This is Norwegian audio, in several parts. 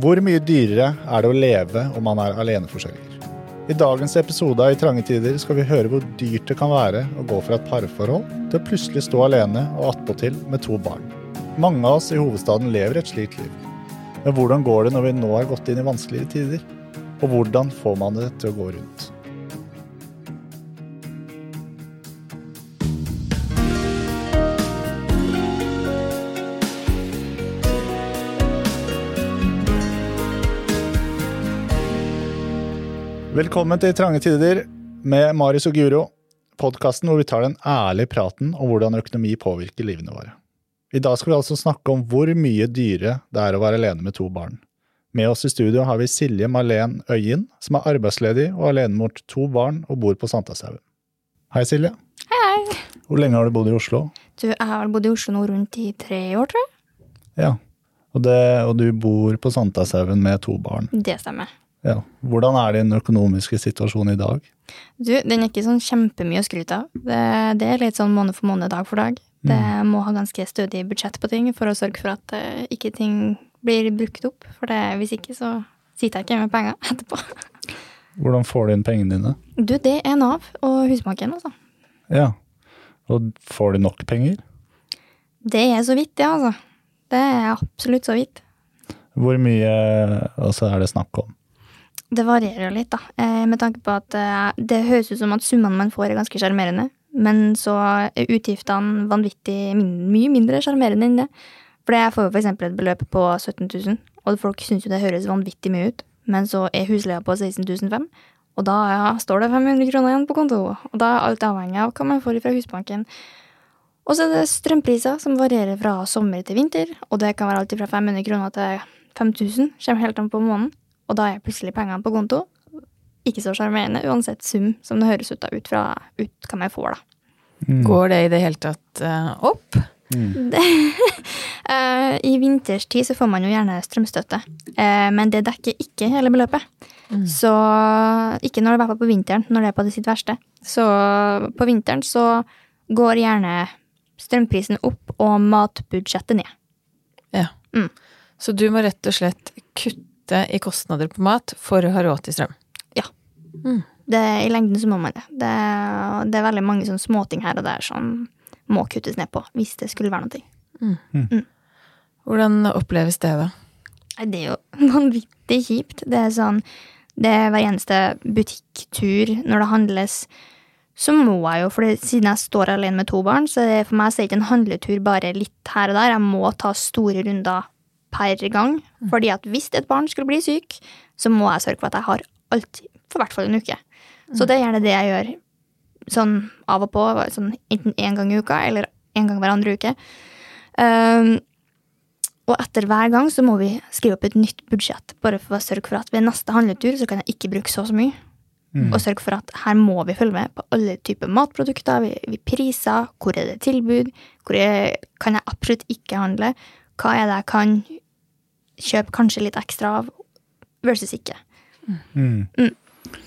Hvor mye dyrere er det å leve om man er aleneforsørger? I dagens episode av I trange tider skal vi høre hvor dyrt det kan være å gå fra et parforhold til å plutselig stå alene og attpåtil med to barn. Mange av oss i hovedstaden lever et slikt liv. Men hvordan går det når vi nå har gått inn i vanskeligere tider? Og hvordan får man det til å gå rundt? Velkommen til Trange tider med Marius og Guro. Podkasten hvor vi tar den ærlige praten om hvordan økonomi påvirker livene våre. I dag skal vi altså snakke om hvor mye dyrere det er å være alene med to barn. Med oss i studio har vi Silje Marlen Øyen, som er arbeidsledig og alenemor til to barn og bor på Sankthanshaugen. Hei, Silje. Hei, hei. Hvor lenge har du bodd i Oslo? Du, jeg har bodd i Oslo nå rundt i tre år, tror jeg. Ja. Og, det, og du bor på Sankthanshaugen med to barn. Det stemmer. Ja. Hvordan er din økonomiske situasjon i dag? Du, den er ikke sånn kjempemye å skryte av. Det, det er litt sånn måned for måned, dag for dag. Det må ha ganske stødig budsjett på ting for å sørge for at uh, ikke ting blir brukt opp. For det, hvis ikke, så sitter jeg ikke med penger etterpå. Hvordan får du inn pengene dine? Du, det er Nav og Husbanken, altså. Ja. Og får du nok penger? Det er så vidt, det, altså. Det er absolutt så vidt. Hvor mye altså, er det snakk om? Det varierer jo litt, da. Eh, med tanke på at eh, det høres ut som at summene man får, er ganske sjarmerende. Men så er utgiftene vanvittig mye mindre sjarmerende enn det. For jeg får jo eksempel et beløp på 17 000, og folk syns jo det høres vanvittig mye ut. Men så er husleia på 16 500, og da ja, står det 500 kroner igjen på konto. Og da er alt avhengig av hva man får fra Husbanken. Og så er det strømpriser som varierer fra sommer til vinter, og det kan være alt fra 500 kroner til 5000, kommer helt an på måneden. Og da er plutselig pengene på konto ikke så sjarmerende, uansett sum som det høres ut av ut fra ut hva man får, da. Går det i det hele tatt uh, opp? Eh, I vinterstid så får man jo gjerne strømstøtte, uh, men det dekker ikke hele beløpet. Så ikke når det er på vinteren, når det er på det sitt verste. Så på vinteren så går gjerne strømprisen opp og matbudsjettet ned. Ja. Mm. Så du må rett og slett kutte i kostnader på mat for å ha råd til strøm? Det, I lengden så må man det. det. Det er veldig mange sånne småting her og der som må kuttes ned på, hvis det skulle være noe. Hvordan oppleves det, da? Det er jo vanvittig kjipt. Det er sånn Det er hver eneste butikktur når det handles, så må jeg jo, for siden jeg står alene med to barn, så det, for meg så er det ikke en handletur bare litt her og der. Jeg må ta store runder per gang. Fordi at hvis et barn skulle bli syk, så må jeg sørge for at jeg har alt for hvert fall en uke. Så det er gjerne det jeg gjør sånn av og på, sånn enten én gang i uka eller en gang hver andre uke. Um, og etter hver gang så må vi skrive opp et nytt budsjett, bare for å sørge for at ved neste handletur så kan jeg ikke bruke så og så mye. Og sørge for at her må vi følge med på alle typer matprodukter, vi, vi priser, hvor er det tilbud, hvor er, kan jeg absolutt ikke handle, hva er det jeg kan kjøpe kanskje litt ekstra av, versus ikke.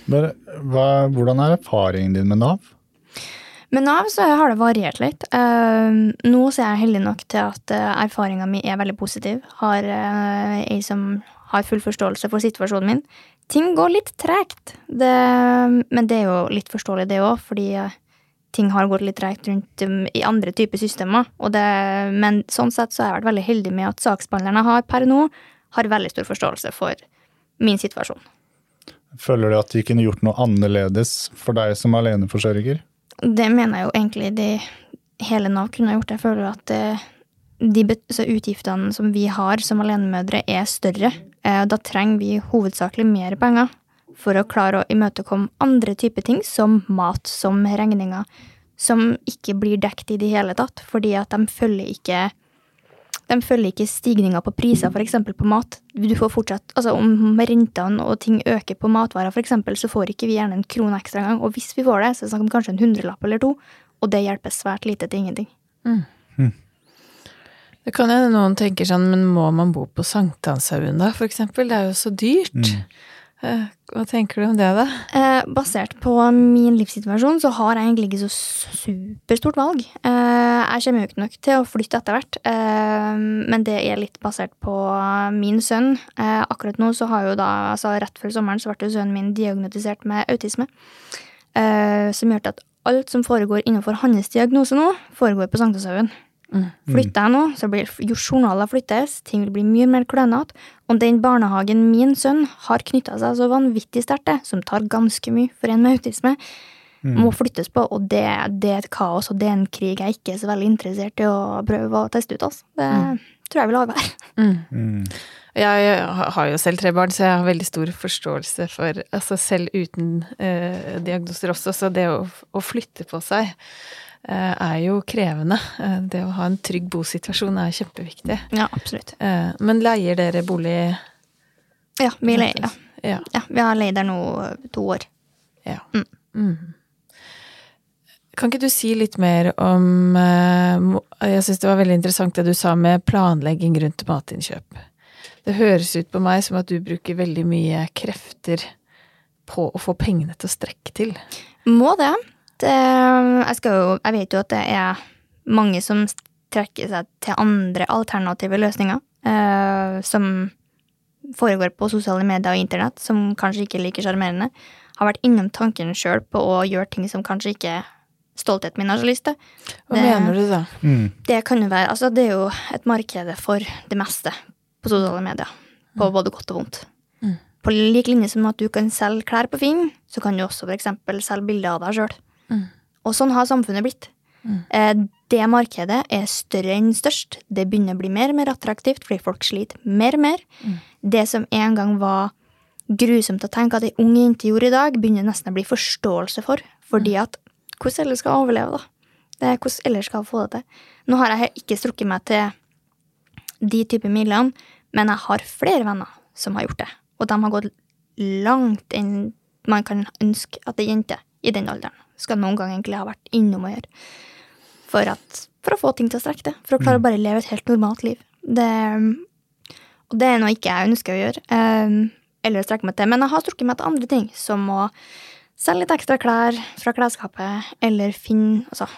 Men, hva, hvordan er erfaringen din med Nav? Med Nav så har det variert litt. Uh, nå så er jeg heldig nok til at uh, erfaringa mi er veldig positiv. Har uh, ei som har full forståelse for situasjonen min. Ting går litt tregt, det, men det er jo litt forståelig, det òg, fordi uh, ting har gått litt tregt rundt um, i andre typer systemer. Det, men sånn sett så har jeg vært veldig heldig med at saksbehandlerne har per nå, har veldig stor forståelse for min situasjon. Føler du at de kunne gjort noe annerledes for deg som aleneforsørger? Det mener jeg jo egentlig de, hele Nav kunne gjort. Jeg føler at eh, de utgiftene som vi har som alenemødre, er større. Eh, Da trenger vi hovedsakelig mer penger for å klare å imøtekomme andre typer ting, som mat, som regninger, som ikke blir dekt i det hele tatt, fordi at de følger ikke de følger ikke stigninga på priser, f.eks. på mat. Du får fortsatt, altså Om rentene og ting øker på matvarer, eksempel, så får ikke vi gjerne en krone ekstra engang. Og hvis vi får det, så er det snakk om kanskje en hundrelapp eller to. Og det hjelper svært lite til ingenting. Det kan hende noen tenker sånn, men må man bo på Sankthanshaugen da, eksempel? Det er jo så dyrt. Eh, Hva tenker du om det, da? Eh, basert på min livssituasjon så har jeg egentlig ikke så superstort valg. Eh, jeg kommer jo ikke nok til å flytte etter hvert, eh, men det er litt basert på min sønn. Eh, akkurat nå så har jo da, altså rett før sommeren så ble sønnen min diagnotisert med autisme, eh, som gjør at alt som foregår innenfor hans diagnose nå, foregår på Sankthanshaugen. Mm. Flytter jeg nå, så blir jo journaler flyttes, ting vil bli mye mer klønete. Og den barnehagen min sønn har knytta seg så vanvittig sterkt til, som tar ganske mye for en med autisme, må flyttes på, og det, det er et kaos, og det er en krig jeg ikke er så veldig interessert i å prøve å teste ut. Altså. Det tror jeg vil ha være. Mm. Mm. Jeg har jo selv tre barn, så jeg har veldig stor forståelse for altså Selv uten eh, diagnoser også, så det å, å flytte på seg er jo krevende. Eh, det å ha en trygg bosituasjon er kjempeviktig. Ja, absolutt. Eh, men leier dere bolig Ja, vi leier, ja. Ja. Vi har leid der nå to år. ja. Mm. Mm. Kan ikke du si litt mer om eh, Jeg syns det var veldig interessant det du sa med planlegging rundt matinnkjøp. Det høres ut på meg som at du bruker veldig mye krefter på å få pengene til å strekke til. Må det. Det jeg, skal jo, jeg vet jo at det er mange som trekker seg til andre alternative løsninger. eh, som foregår på sosiale medier og internett, som kanskje ikke er like sjarmerende. Har vært innom tanken sjøl på å gjøre ting som kanskje ikke stoltheten min har så lyst til. Hva Det- mener du da? Mm. Det kan jo være, altså det er jo et marked for det meste på sosiale medier. På både godt og vondt. Mm. På lik linje som at du kan selge klær på Finn, så kan du også for eksempel selge bilder av deg sjøl. Mm. Og sånn har samfunnet blitt. Mm. Eh, Det markedet er større enn størst. Det begynner å bli mer og mer attraktivt fordi folk sliter mer og mer. Mm. Det som en gang var grusomt å tenke at ei ung jente gjorde i dag, begynner nesten å bli forståelse for. Fordi at hvordan ellers skal hun overleve, da? Det er hvordan ellers skal hun få det til? Nå har jeg ikke strukket meg til de type midlene, men jeg har flere venner som har gjort det. Og de har gått langt enn man kan ønske at ei jente i den alderen skal noen gang egentlig ha vært innom å gjøre. For, at, for å få ting til å strekke til. For å klare å bare leve et helt normalt liv. Det, og det er noe ikke jeg ønsker å gjøre. eh, eller å strekke meg til. Men jeg har strukket meg til andre ting, som å selge litt ekstra klær fra klesskapet, eller finne Altså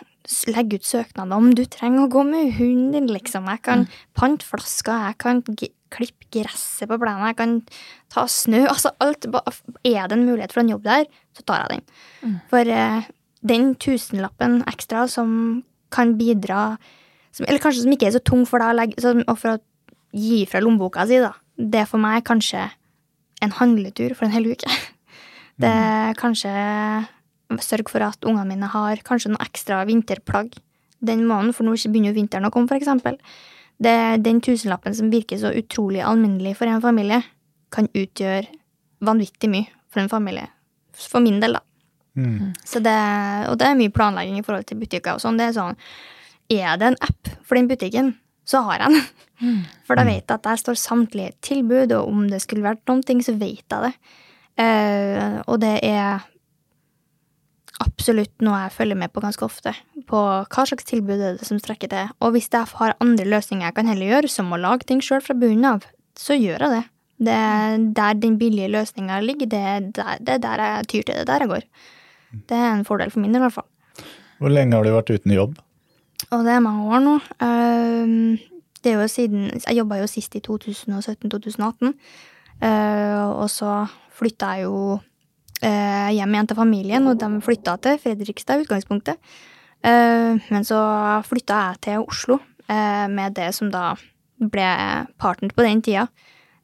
legge ut søknader om du trenger å gå med hunden din, liksom. Jeg kan pante flasker, jeg kan klippe gresset på plenen, jeg kan ta snø. Altså alt. Er det en mulighet for en jobb der, så tar jeg den. For eh, den tusenlappen ekstra som kan bidra som, Eller kanskje som ikke er så tung for deg å legge så, Og for å gi fra lommeboka si, da. Det er for meg kanskje en handletur for en hel uke. Det er kanskje sørge for at ungene mine har kanskje noe ekstra vinterplagg den måneden, for nå begynner jo vinteren å komme, for eksempel. Det er den tusenlappen som virker så utrolig alminnelig for en familie, kan utgjøre vanvittig mye for en familie. For min del, da. Mm. Så det, og det er mye planlegging i forhold til butikker og sånn. Det er sånn Er det en app for den butikken, så har jeg den. For da vet jeg at der står samtlige tilbud, og om det skulle vært noen ting, så vet jeg det. Uh, og det er absolutt noe jeg følger med på ganske ofte. På hva slags tilbud er det som strekker til. Og hvis jeg har andre løsninger jeg kan heller gjøre, som å lage ting sjøl fra bunnen av, så gjør jeg det. Det er der den billige løsninga ligger, det er der, det er der jeg tyr til. Det er der jeg går. Det er en fordel for min del, i hvert fall. Hvor lenge har du vært uten jobb? Og det er mange år nå. Ehm, Det er jo siden Jeg jobba jo sist i 2017-2018. Eh, Og så flytta jeg jo hjem igjen til familien, og de flytta til Fredrikstad i utgangspunktet. Eh, Men så flytta jeg til Oslo eh, med det som da ble partner på den tida.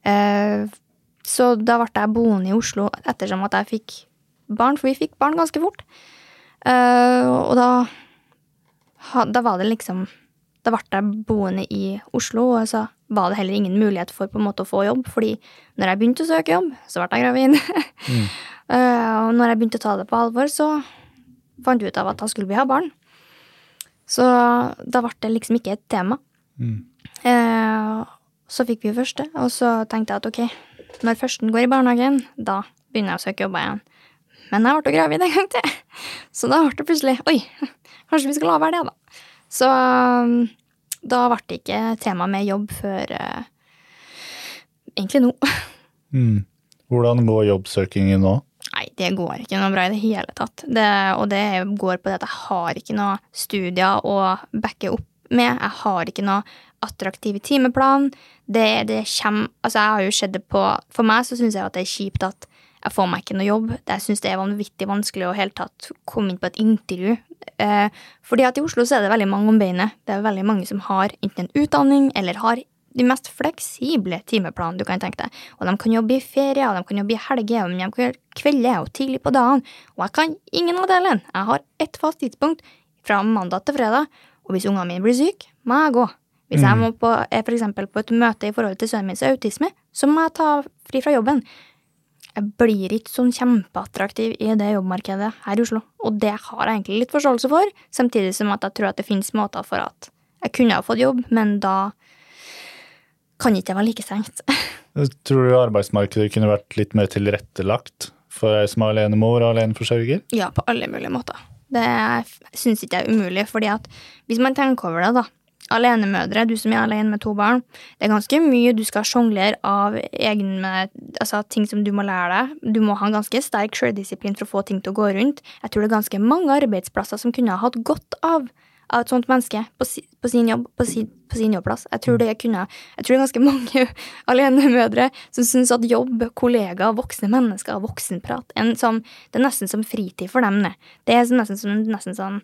Eh, Så da ble jeg boende i Oslo ettersom at jeg fikk barn, for vi fikk barn ganske fort. Eh, Og da da var det liksom Da ble jeg boende i Oslo, og så var det heller ingen mulighet for på en måte å få jobb, fordi når jeg begynte å søke jobb, så ble jeg gravid. Eh, og når jeg begynte å ta det på alvor, så fant jeg ut av at da skulle vi ha barn. Så da ble det liksom ikke et tema. Mm. Eh, så fikk vi jo første, og så tenkte jeg at ok, når førsten går i barnehagen, da begynner jeg å søke jobber igjen. Men jeg ble gravid en gang til, så da ble det plutselig Oi, kanskje vi skal la være det, da. Så um, da ble det ikke tema med jobb før eh, egentlig nå. Mm. Hvordan går jobbsøkingen nå? Nei, det går ikke noe bra i det hele tatt. Det, og det går på det at jeg har ikke noe studier å backe opp med. Jeg har ikke noe attraktiv timeplan. Det, det kommer Altså, jeg har jo sett det på For meg så syns jeg at det er kjipt at jeg får meg ikke noe jobb. Jeg syns det er vanvittig vanskelig å helt tatt komme inn på et intervju. Eh, fordi at i Oslo så er det veldig mange om beinet. Det er veldig mange som har enten en utdanning eller har de mest fleksible timeplanene du kan tenke deg. Og de kan jobbe i ferie, og de kan jobbe i helger, og de kan gjøre kvelder og tidlig på dagen. Og jeg kan ingen av delene. Jeg har ett fast tidspunkt fra mandag til fredag, og hvis ungene mine blir syke, må jeg gå. Hvis jeg må på, er eksempel på et møte i forhold til sønnen min som autisme, så må jeg ta fri fra jobben. Jeg blir ikke sånn kjempeattraktiv i det jobbmarkedet her i Oslo, og det har jeg egentlig litt forståelse for, samtidig som at jeg tror at det finnes måter for at jeg kunne ha fått jobb, men da kan ikke det være like strengt. Tror du arbeidsmarkedet kunne vært litt mer tilrettelagt for ei som er alenemor og aleneforsørger? Ja, på alle mulige måter. Det syns ikke jeg er umulig, fordi at hvis man tenker over det, da. Alenemødre, du som er alene med to barn, det er ganske mye du skal sjonglere av egne altså, ting som du må lære deg. Du må ha en ganske sterk sjøldisiplin for å få ting til å gå rundt. Jeg tror det er ganske mange arbeidsplasser som kunne ha hatt godt av av et sånt menneske på, si, på sin jobb, på, si, på sin jobbplass. Jeg tror det kunne Jeg tror det er ganske mange alenemødre som syns at jobb, kollegaer, voksne mennesker, voksenprat en sånn, Det er nesten som fritid for dem. Det, det er nesten som nesten sånn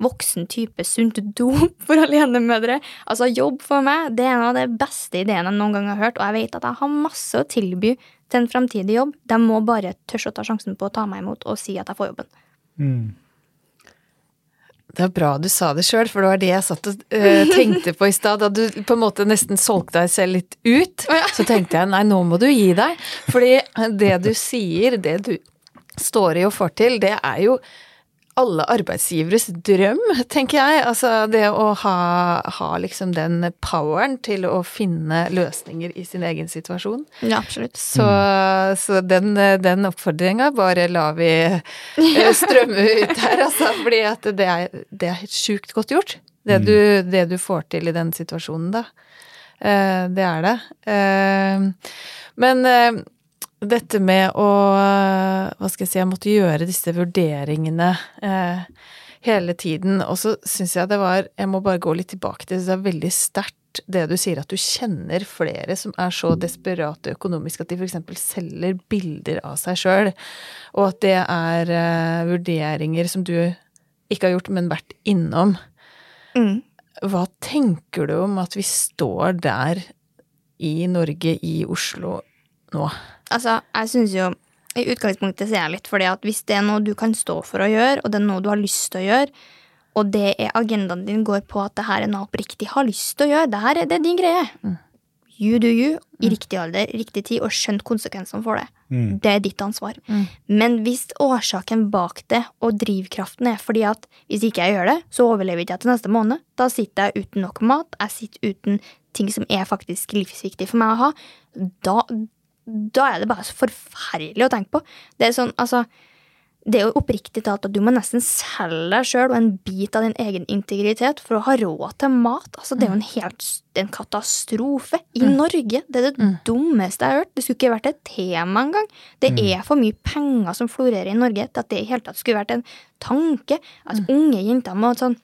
voksen type sunt dop for alenemødre. Altså, jobb for meg, det er en av de beste ideene jeg noen gang har hørt, og jeg vet at jeg har masse å tilby til en fremtidig jobb. De må bare tørre å ta sjansen på å ta meg imot og si at jeg får jobben. Mm. Det er bra du sa det sjøl, for det var det jeg satt og uh, tenkte på i stad. Da du på en måte nesten solgte deg selv litt ut, så tenkte jeg nei, nå må du gi deg. Fordi det du sier, det du står i og får til, det er jo alle arbeidsgiveres drøm, tenker jeg. Altså det å ha, ha liksom den poweren til å finne løsninger i sin egen situasjon. Ja, absolutt. Så, så den, den oppfordringa bare lar vi eh, strømme ut her, altså. Fordi at det er, det er sjukt godt gjort. Det du, det du får til i den situasjonen, da. Eh, det er det. Eh, men dette med å eh, Hva skal jeg si Jeg måtte gjøre disse vurderingene eh, hele tiden. Og så syns jeg det var Jeg må bare gå litt tilbake til det. Det er veldig sterkt det du sier, at du kjenner flere som er så desperate økonomisk at de f.eks. selger bilder av seg sjøl, og at det er eh, vurderinger som du ikke har gjort, men vært innom. Mm. Hva tenker du om at vi står der i Norge, i Oslo, nå? Altså, jeg syns jo i utgangspunktet ser jeg litt fordi at hvis det er noe du kan stå for å gjøre, og det er noe du har lyst til å gjøre, og det er agendaen din går på at det her er noe oppriktig har lyst til å gjøre, det her er det din greie. You do you, i riktig alder, riktig tid, og skjønt konsekvensene for det. Det er ditt ansvar. Men hvis årsaken bak det og drivkraften er fordi at hvis ikke jeg gjør det, så overlever ikke jeg til neste måned, da sitter jeg uten nok mat, jeg sitter uten ting som er faktisk livsviktig for meg å ha, da, da er det bare så forferdelig å tenke på. Det er sånn, altså det er jo oppriktig talt at du må nesten selge deg sjøl og en bit av din egen integritet for å ha råd til mat. Altså, det er jo en helt det er en katastrofe. I Norge. Det er det dummeste jeg har hørt. Det skulle ikke vært et tema engang. Det er for mye penger som florerer i Norge til at det i hele tatt skulle vært en tanke. At unge jenter må sånn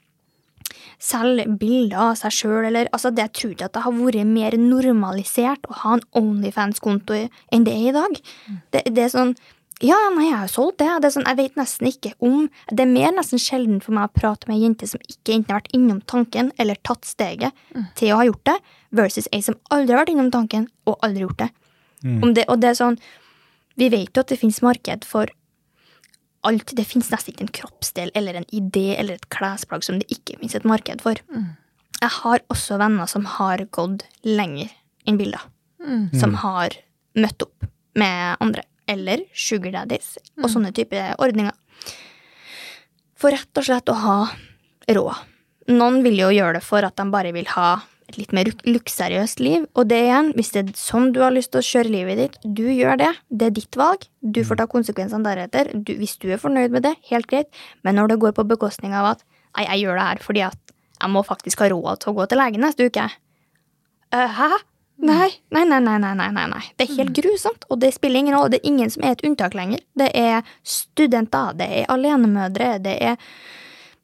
selge bilder av seg sjøl, eller altså, det, tror ikke at det har vært mer normalisert å ha en Onlyfans-konto enn det er i dag. Det, det er sånn Ja, nei, jeg har solgt det. det er sånn, jeg vet nesten ikke om Det er mer nesten sjelden for meg å prate med ei jente som ikke enten har vært innom tanken eller tatt steget til å ha gjort det, versus ei som aldri har vært innom tanken og aldri gjort det. Om det og det er sånn Vi vet jo at det finnes marked for alt. Det finnes nesten ikke en kroppsdel eller en idé eller et klesplagg som det ikke finnes et marked for. Jeg har også venner som har gått lenger enn bilder. Som har møtt opp med andre. Eller sugar daddies og sånne type ordninger. For rett og slett å ha råd. Noen vil jo gjøre det for at de bare vil ha et litt mer luk- luksuriøst liv. Og det igjen, hvis det er sånn du har lyst til å kjøre livet ditt, du gjør det. Det er ditt valg. Du får ta konsekvensene deretter. Du, hvis du er fornøyd med det, helt greit. Men når det går på bekostning av at nei, jeg gjør det her fordi at jeg må faktisk ha råd til å gå til legen neste uke. Uh, hæ? Nei, nei, nei, nei, nei, nei, nei, nei. Det er helt grusomt, og det spiller ingen rolle. Det er ingen som er et unntak lenger. Det er studenter, det er alenemødre, det er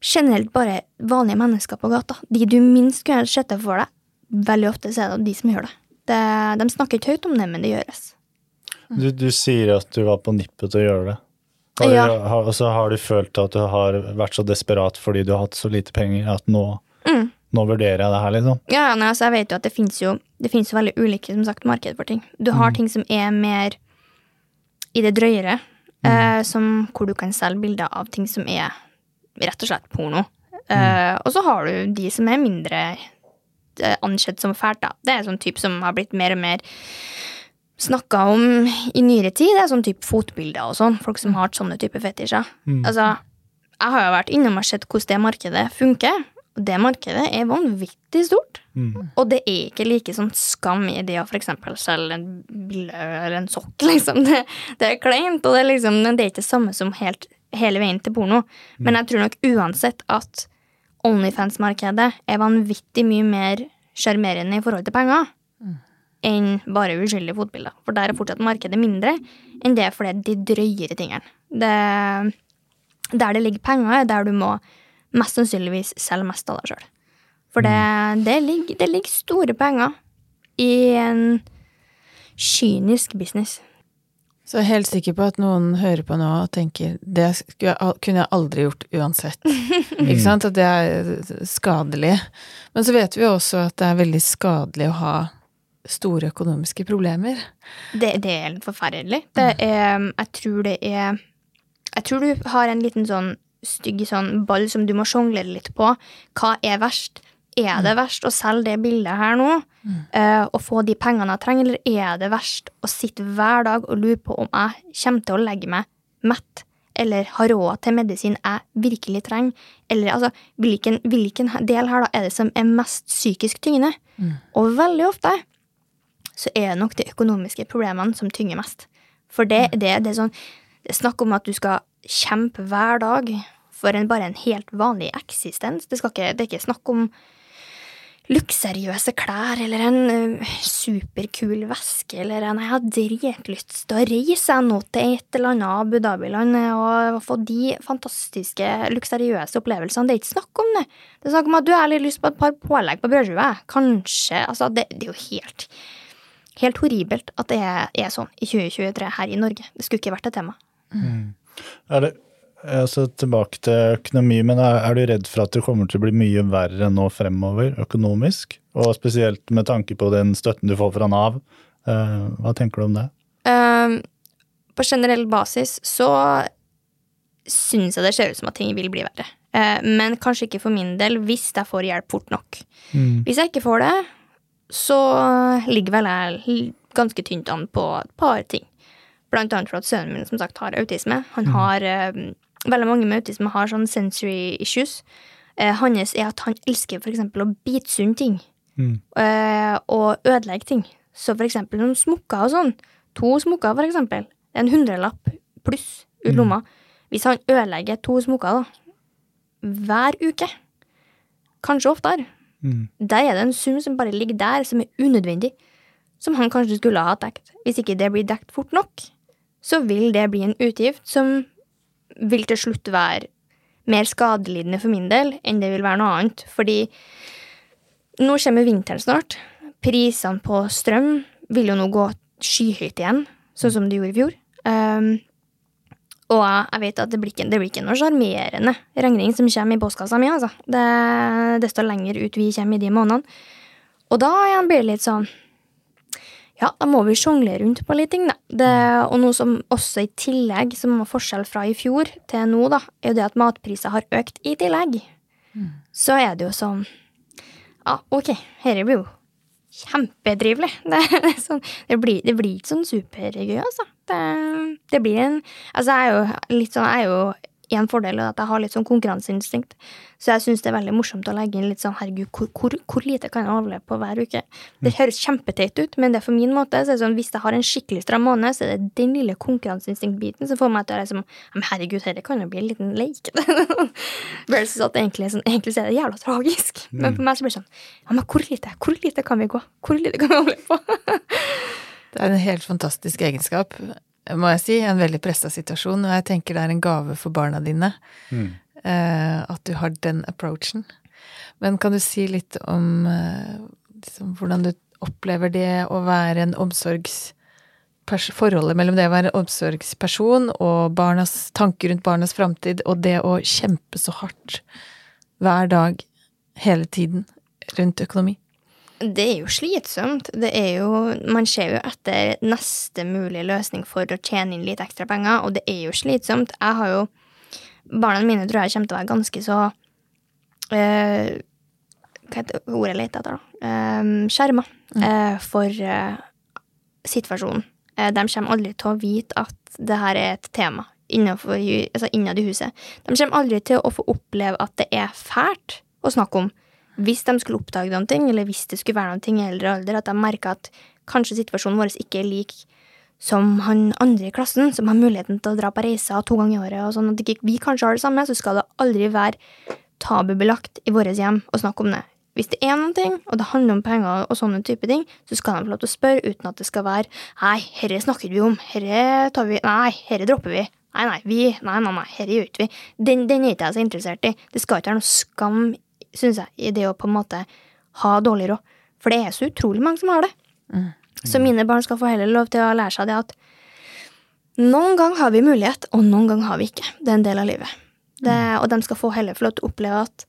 generelt bare vanlige mennesker på gata. De du minst kunne sett for deg. Veldig ofte er det de som gjør det. det. De snakker ikke høyt om det, men det gjøres. Du, du sier at du var på nippet til å gjøre det. Har Ja. har, og så har du følt at du har vært så desperat fordi du har hatt så lite penger at nå, Mm. nå vurderer jeg det her, liksom. Ja, ja, altså, jeg vet jo at det finnes jo jo veldig ulike som sagt, marked for ting. Du har ting som er mer i det drøyere, eh, som, hvor du kan selge bilder av ting som er rett og slett porno. Eh, og så har du de som er mindre uh, ansett som fælt, da. Det er sånn type som har blitt mer og mer snakka om i nyere tid. Det er sånn type fotbilder og sånn. Folk som har sånne type fetisjer. Altså, jeg har jo vært innom og sett hvordan det markedet funker. Og det markedet er vanvittig stort. Og det er ikke like sånn skam i det å eksempel selge en bille eller en sokk, liksom. Det, det er kleint, og det er liksom Det er ikke det samme som helt, hele veien til porno. Men jeg tror nok uansett at Onlyfans-markedet er vanvittig mye mer sjarmerende i forhold til penger enn bare uskyldige fotbilder. For der er fortsatt markedet mindre enn det for det de drøyere tingene. Det, der det ligger penger, er der du må mest sannsynligvis selge mest av deg sjøl. For det, det, ligger, det ligger store penger i en kynisk business. Så jeg er helt sikker på at noen hører på nå og tenker det jeg, kunne jeg aldri gjort uansett. Ikke sant? At det er skadelig. Men så vet vi jo også at det er veldig skadelig å ha store økonomiske problemer. Det, det er helt forferdelig. Det er, jeg tror det er Jeg tror du har en liten sånn stygg sånn ball som du må sjonglere litt på. Hva er verst? Er det verst å selge det bildet her nå eh, og få de pengene jeg trenger, eller er det verst å sitte hver dag og lure på om jeg kommer til å legge meg mett eller har råd til medisin jeg virkelig trenger? Eller altså, hvilken, hvilken del her da er det som er mest psykisk tyngende? Og veldig ofte så er det nok de økonomiske problemene som tynger mest. For det, det, det er sånn Det er snakk om at du skal kjempe hver dag for en, bare en helt vanlig eksistens. Det, skal ikke, det er ikke snakk om luksuriøse klær eller en ø, superkul veske eller en Jeg har dritlyst til å reise nå til et eller annet Abu Dhabi-land og få de fantastiske, luksuriøse opplevelsene. Det er ikke snakk om det. Det er snakk om at du har litt lyst på et par pålegg på brødskiva. Kanskje. Altså, det, det er jo helt Helt horribelt at det er, er sånn i 2023 her i Norge. Det skulle ikke vært et tema. Er det, altså tilbake til økonomi, men er, du redd for at det kommer til å bli mye verre nå fremover økonomisk? Og spesielt med tanke på den støtten du får fra Nav. Eh, hva tenker du om det? Um, på generell basis så syns jeg det ser ut som at ting vil bli verre. Eh, men kanskje ikke for min del hvis jeg får hjelp fort nok. Hvis jeg ikke får det, så ligger vel jeg ganske tynt an på et par ting. Blant annet for at sønnen min som sagt har autisme. Han har, eh, Veldig mange med autisme har sånn sensory issues. Eh, hans er at han elsker eksempel å bite sunn ting. eh, og ødelegge ting. Så eksempel noen smokker og sånn. To smokker, eksempel. En hundrelapp pluss ut lomma. Hvis han ødelegger to smokker da, hver uke, kanskje oftere, der er det en sum som bare ligger der, som er unødvendig, som han kanskje skulle ha dekt. Hvis ikke det blir dekt fort nok, så vil det bli en utgift som vil til slutt være mer skadelidende for min del enn det vil være noe annet. Fordi nå kommer vinteren snart. Prisene på strøm vil jo nå gå skyhøyt igjen, sånn som det gjorde i fjor. Um, og jeg vet at det blir ikke, det blir ikke noe sjarmerende regning som kommer i postkassa mi, altså. Det, desto lenger ut vi kommer i de månedene. Og da blir det litt sånn Ja, da må vi sjonglere rundt på litt ting, da. Det, og noe som også i tillegg, som var forskjell fra i fjor til nå, da, er jo det at matpriser har økt i tillegg. Så er det jo sånn Ja, ok, dette blir jo kjempetrivelig. Det, det, sånn, det, blir, det blir ikke sånn supergøy, altså. Det, det blir en Altså, jeg er jo litt sånn Jeg er jo én fordel, og at jeg har litt sånn konkurranseinstinkt. Så jeg syns det er veldig morsomt å legge inn litt sånn herregud, hvor, hvor, hvor lite kan jeg overleve på hver uke? Det høres kjempeteit ut, men det er for min måte. Så er det sånn, hvis jeg har en skikkelig stram måned, så er det den lille konkurranseinstinktbiten som får meg til å liksom Men herregud, dette kan jo bli en liten leik. Versus at egentlig, sånn, egentlig så er det jævla tragisk. Men for meg så blir det sånn Ja, men hvor lite? Hvor lite kan vi gå? Hvor lite kan vi overleve på? Det er en helt fantastisk egenskap, må jeg si. En veldig pressa situasjon. Og jeg tenker det er en gave for barna dine eh, at du har den approachen. Men kan du si litt om eh, liksom, hvordan du opplever det å være en omsorgs... Forholdet mellom det å være omsorgsperson og barnas tanker rundt barnas framtid, og det å kjempe så hardt hver dag, hele tiden, rundt økonomi? Det er jo slitsomt. Det er jo Man ser jo etter neste mulige løsning for å tjene inn litt ekstra penger, og det er jo slitsomt. Jeg har jo Barna mine tror jeg kommer til å være ganske så eh, Hva heter ordet jeg leter etter, da? Uh, Skjerma eh, for uh, situasjonen. Eh, de kommer aldri til å vite at det her er et tema innenfor, altså innad i huset. De kommer aldri til å få oppleve at det er fælt å snakke om hvis de skulle oppdage ting, eller hvis det skulle være noen ting i eldre alder, at de merker at kanskje situasjonen vår ikke er lik som han andre i klassen, som har muligheten til å dra på reiser to ganger i året, og sånn at ikke vi kanskje har det samme, så skal det aldri være tabubelagt i våre hjem å snakke om det. Hvis det er noen ting, og det handler om penger og sånne type ting, så skal de få lov til å spørre uten at det skal være Nei, herre snakker vi om. Herre tar vi Nei, herre dropper vi. Nei, nei, vi Nei, nei, nei, herre gjør ikke vi. Den, den er ikke jeg så interessert i. Det skal ikke være noe skam, syns jeg, i det å på en måte ha dårlig råd. For det er så utrolig mange som har det. Så mine barn skal få heller lov til å lære seg det at noen gang har vi mulighet, og noen gang har vi ikke. Det er en del av livet. Det, og de skal få heller få lov til å oppleve at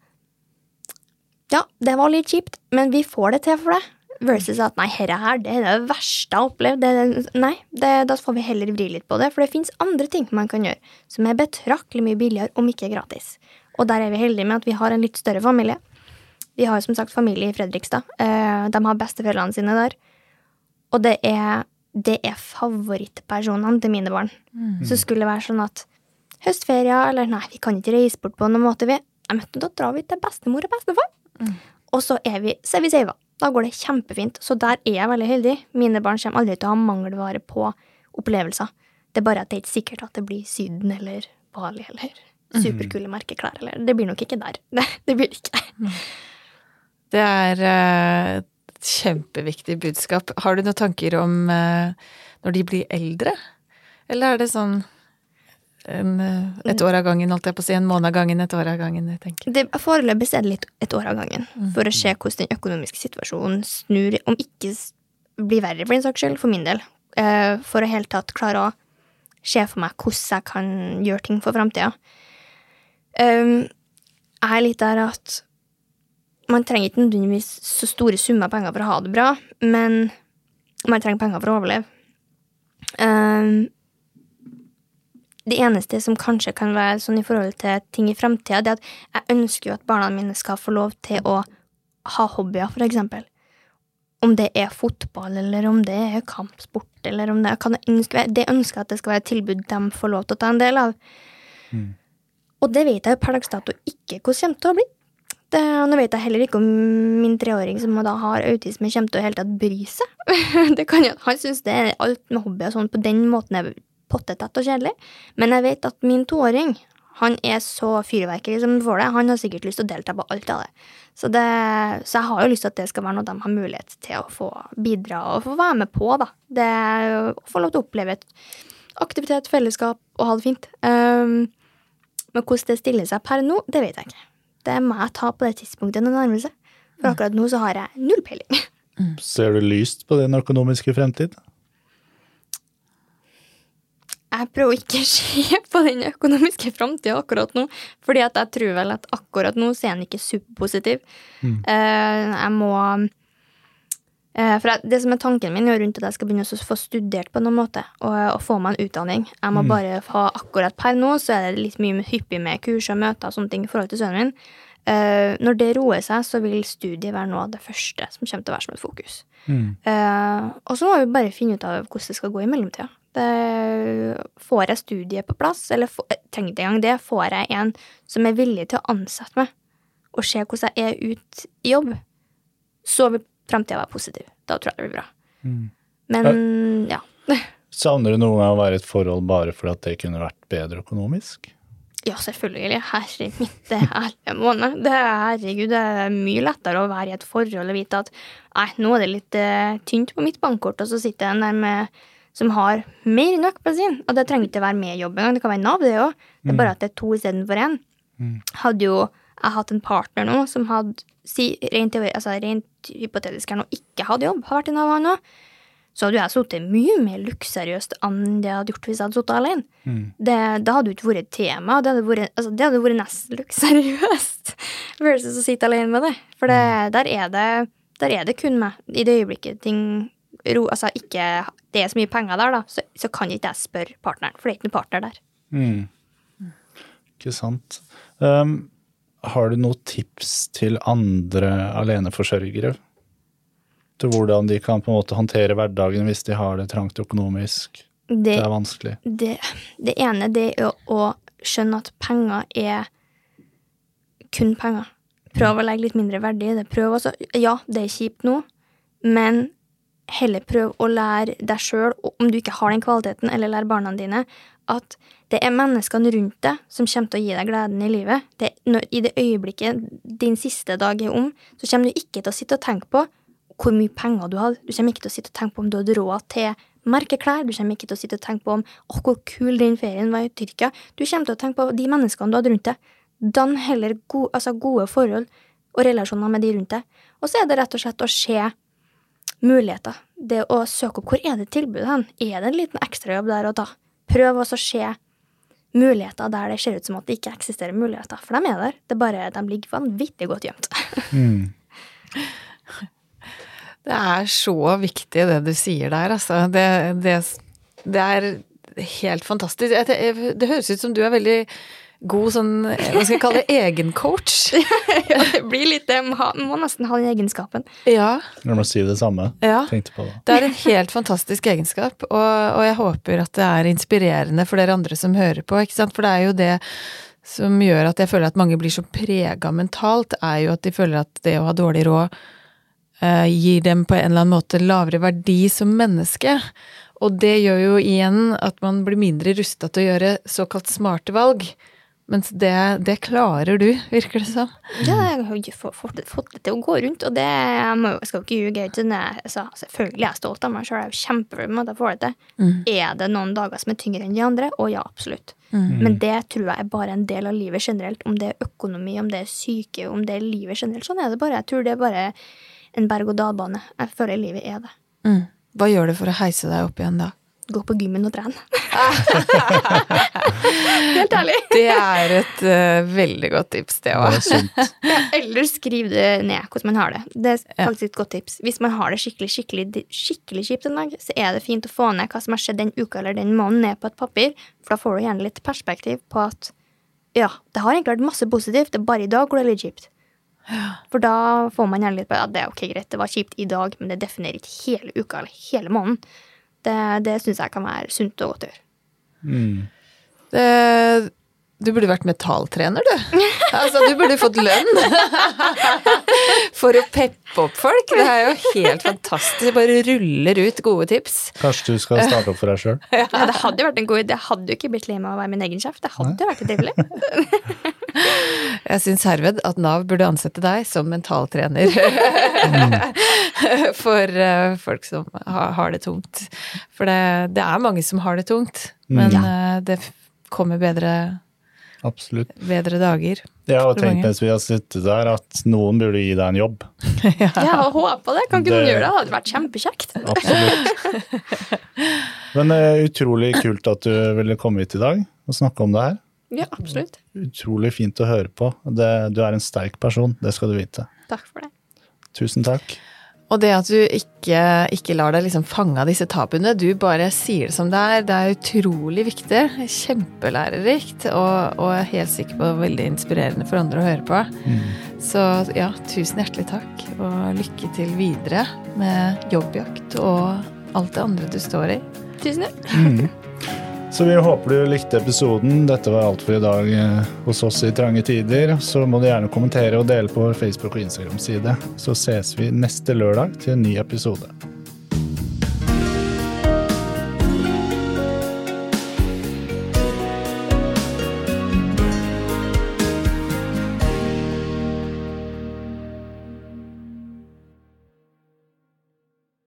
ja, det var litt kjipt, men vi får det til for det. Versus at nei, herre her, det er det verste jeg har opplevd. Det, nei, det, da får vi heller vri litt på det, for det fins andre ting man kan gjøre som er betraktelig mye billigere, om ikke gratis. Og der er vi heldige med at vi har en litt større familie. Vi har som sagt familie i Fredrikstad. Eh, De har besteforeldrene sine der. Og det er, det er favorittpersonene til mine barn. Så skulle det være sånn at høstferie, eller nei, vi kan ikke reise bort på noen måte, vi. Nei, men da drar vi til bestemor og bestefar. Og så er vi, så er vi seiva. Da går det kjempefint. Så der er jeg veldig heldig. Mine barn kommer aldri til å ha mangelvare på opplevelser. Det er bare at det er ikke sikkert at det blir Syden eller Bali eller superkule merkeklær. Eller det blir nok ikke der. Det blir det ikke. Det er eh, et kjempeviktig budskap. Har du noen tanker om eh, når de blir eldre? Eller er det sånn en, eh, et år av gangen, holdt jeg på å si, en måned av gangen, et år av gangen, jeg tenker. Det, foreløpig er det litt et år av gangen, for å se hvordan den økonomiske situasjonen snur, om ikke blir verre for din saks skyld, for min del. For å helt tatt klare å se for meg hvordan jeg kan gjøre ting for framtida. Um, er litt der at man trenger ikke nødvendigvis så store summer penger for å ha det bra, men man trenger penger for å overleve. Um, det eneste som kanskje kan være sånn i forhold til ting i framtida, er at jeg ønsker jo at barna mine skal få lov til å ha hobbyer, for eksempel. Om det er fotball, eller om det er kampsport, eller om det er hva Det ønsker jeg at det skal være et tilbud de får lov til å ta en del av. Og det vet jeg per dags dato ikke hvordan kommer til å bli. Det, nå vet jeg heller ikke om min treåring som da har autisme, kommer til å hele tatt bry seg. det kan jo, Han syns det er alt med hobby og sånn på den måten er pottetett og kjedelig. Men jeg vet at min toåring han er så fyrverkeri som får det. Han har sikkert lyst til å delta på alt av det. Så, det. så jeg har jo lyst til at det skal være noe de har mulighet til å få bidra og få være med på. da. Det Å få lov til å oppleve et aktivitet, fellesskap og ha det fint. Um, men hvordan det stiller seg per nå, det vet jeg ikke. Det må jeg ta på det tidspunktet det nærmer seg. For akkurat nå så har jeg null peiling. Ser du lyst på din økonomiske fremtid? Jeg prøver ikke å se på den økonomiske framtida akkurat nå, fordi at jeg tror vel at akkurat nå så er den ikke superpositiv. Eh, jeg må For jeg, det som er tanken min er rundt at jeg skal begynne å få studert på noen måte, og, og få meg en utdanning. Jeg må bare ha akkurat per nå, så er det litt mye hyppig med kurs og møter og sånne ting i forhold til sønnen min. Uh, når det roer seg, så vil studiet være noe av det første som kommer til å være som et fokus. Mm. Uh, og så må vi bare finne ut av hvordan det skal gå i mellomtida. Det, får jeg studiet på plass, eller tenk deg engang det, får jeg en som er villig til å ansette meg, og se hvordan jeg er ut i jobb, så vil framtida være positiv. Da tror jeg det blir bra. Mm. Men ja. Savner du noen gang å være i et forhold bare fordi at det kunne vært bedre økonomisk? Ja, selvfølgelig. Herre min, det er hele måned. Det er, herregud, det er mye lettere å være i et forhold og vite at nei, nå er det litt uh, tynt på mitt bankkort, og så sitter jeg der med som har mer enn på sin. Og det trenger ikke være med i jobb engang, det kan være Nav, det òg. Det er bare at det er to istedenfor én. Hadde jo jeg hatt en partner nå som hadde si, rent, altså, rent hypotetisk her nå ikke hadde jobb, har vært i Nav nå, så hadde jeg sittet mye mer luksuriøst enn det jeg hadde gjort hvis jeg hadde sittet alene. Det, det hadde jo ikke vært et tema. Det hadde vært, altså, det hadde vært nesten luksuriøst versus å sitte alene med det. For det, der, er det, der er det kun meg. I det øyeblikket ting ro, altså ikke det er så mye penger der, da, så, så kan ikke jeg spørre partneren, for det er ikke noen partner der. Mm. Ikke sant. Um, har du noen tips til andre aleneforsørgere? Til hvordan de kan på en måte håndtere hverdagen hvis de har det trangt økonomisk? Det, Det er vanskelig. det, det ene det er å, skjønne at penger er kun penger. Prøv å legge litt mindre verdi i det. Prøv også, ja, det er kjipt nå, men heller prøv å lære deg sjøl, om du ikke har den kvaliteten, eller lære barna dine, at det er menneskene rundt deg som kommer til å gi deg gleden i livet. Det, når, I det øyeblikket din siste dag er om, så kommer du ikke til å sitte og tenke på hvor mye penger du hadde. Du kommer ikke til å sitte og tenke på om du hadde råd til merkeklær. Du kommer ikke til å sitte og tenke på om åh, hvor kul den ferien var i Tyrkia. Du kommer til å tenke på de menneskene du hadde rundt deg. Dann heller gode, altså gode forhold og relasjoner med de rundt deg. Og så er det rett og slett å se muligheter. Det å søke opp hvor er det tilbudet hen? Er det en liten ekstrajobb der å ta? Prøv også å se muligheter der det ser ut som at det ikke eksisterer muligheter. For de er der. Det er bare de ligger vanvittig godt gjemt. Mm. Det er så viktig det du sier der, altså. Det, det, det er helt fantastisk. Jeg Det høres ut som du er veldig god sånn, hva skal jeg kalle det, egencoach. ja, det blir litt det. Man må nesten ha den egenskapen. Ja, Når man sier det samme. ja. Tenkte på det. Det er en helt fantastisk egenskap, og, og jeg håper at det er inspirerende for dere andre som hører på, ikke sant? For det er jo det som gjør at jeg føler at mange blir så prega mentalt, er jo at de føler at det å ha dårlig råd eh, gir dem på en eller annen måte lavere verdi som menneske. Og det gjør jo igjen at man blir mindre rusta til å gjøre såkalt smarte valg. Mens det, det klarer du, virker det som. Ja, jeg har jo fått, fått, det til å gå rundt, og det jeg, må, jeg skal ikke ljuge. altså, selvfølgelig er jeg stolt av meg sjøl, jeg er jo kjempefornøyd med at jeg får det til. Er det noen dager som er tyngre enn de andre? Å ja, absolutt. Men det tror jeg er bare en del av livet generelt. Om det er økonomi, om det er syke, om det er livet generelt. Sånn er det bare. Jeg tror det er bare en berg-og-dal-bane. Jeg føler livet er det. Mm. Hva gjør du for å heise deg opp igjen da? Gå på gymmen og trene. Helt ærlig. Det er et uh, veldig godt tips, det Det òg. sunt. Ja, eller skriv det ned hvordan man har det. Det er faktisk et godt tips. Hvis man har det skikkelig skikkelig, skikkelig kjipt en dag, så er det fint å få ned hva som har skjedd den uka eller den måneden, ned på et papir. For da får du gjerne litt perspektiv på at ja, det har egentlig vært masse positivt, det er bare i dag hvor det er litt kjipt. For da får man gjerne litt på at det er ok, greit, det var kjipt i dag, men det definerer ikke hele uka eller hele måneden. Det, det syns jeg kan være sunt og godt å gjøre. Mm. Det- Du burde vært metalltrener, du. Altså, du burde fått lønn. For å peppe opp folk. Det er jo helt fantastisk. Det bare ruller ut gode tips. Kanskje du skal starte opp for deg sjøl? Ja, det hadde jo vært en god idé. Jeg hadde jo ikke blitt lei meg av å være min egen sjef. Det hadde jo vært trivelig. Jeg syns herved at Nav burde ansette deg som mentaltrener. For eh, folk som har, har det tungt. For det, det er mange som har det tungt. Men ja. det kommer bedre, Absolutt. bedre dager. Jeg har tenk mens vi har sittet der, at noen burde gi deg en jobb. Jeg hadde håpa det. Kan ikke noen gjøre det? Det hadde vært kjempekjekt. Absolutt. Men eh, utrolig kult at du ville komme hit i dag og snakke om det her. Ja, absolutt. Utrolig fint å høre på. Det, du er en sterk person, det skal du vite. Takk for det. Tusen takk. Og det at du ikke, ikke lar deg liksom fange av disse tabuene, du bare sier det som det er, det er utrolig viktig. Kjempelærerikt, og, og jeg er helt sikker på veldig inspirerende for andre å høre på. Så ja, tusen hjertelig takk, og lykke til videre med jobbjakt og alt det andre du står i. Tusen takk. Så vi håper du likte episoden. Dette var alt for i dag eh, hos oss i Trange tider. Så må du gjerne kommentere og dele på vår Facebook- og Instagram-side. Så ses vi neste lørdag til en ny episode.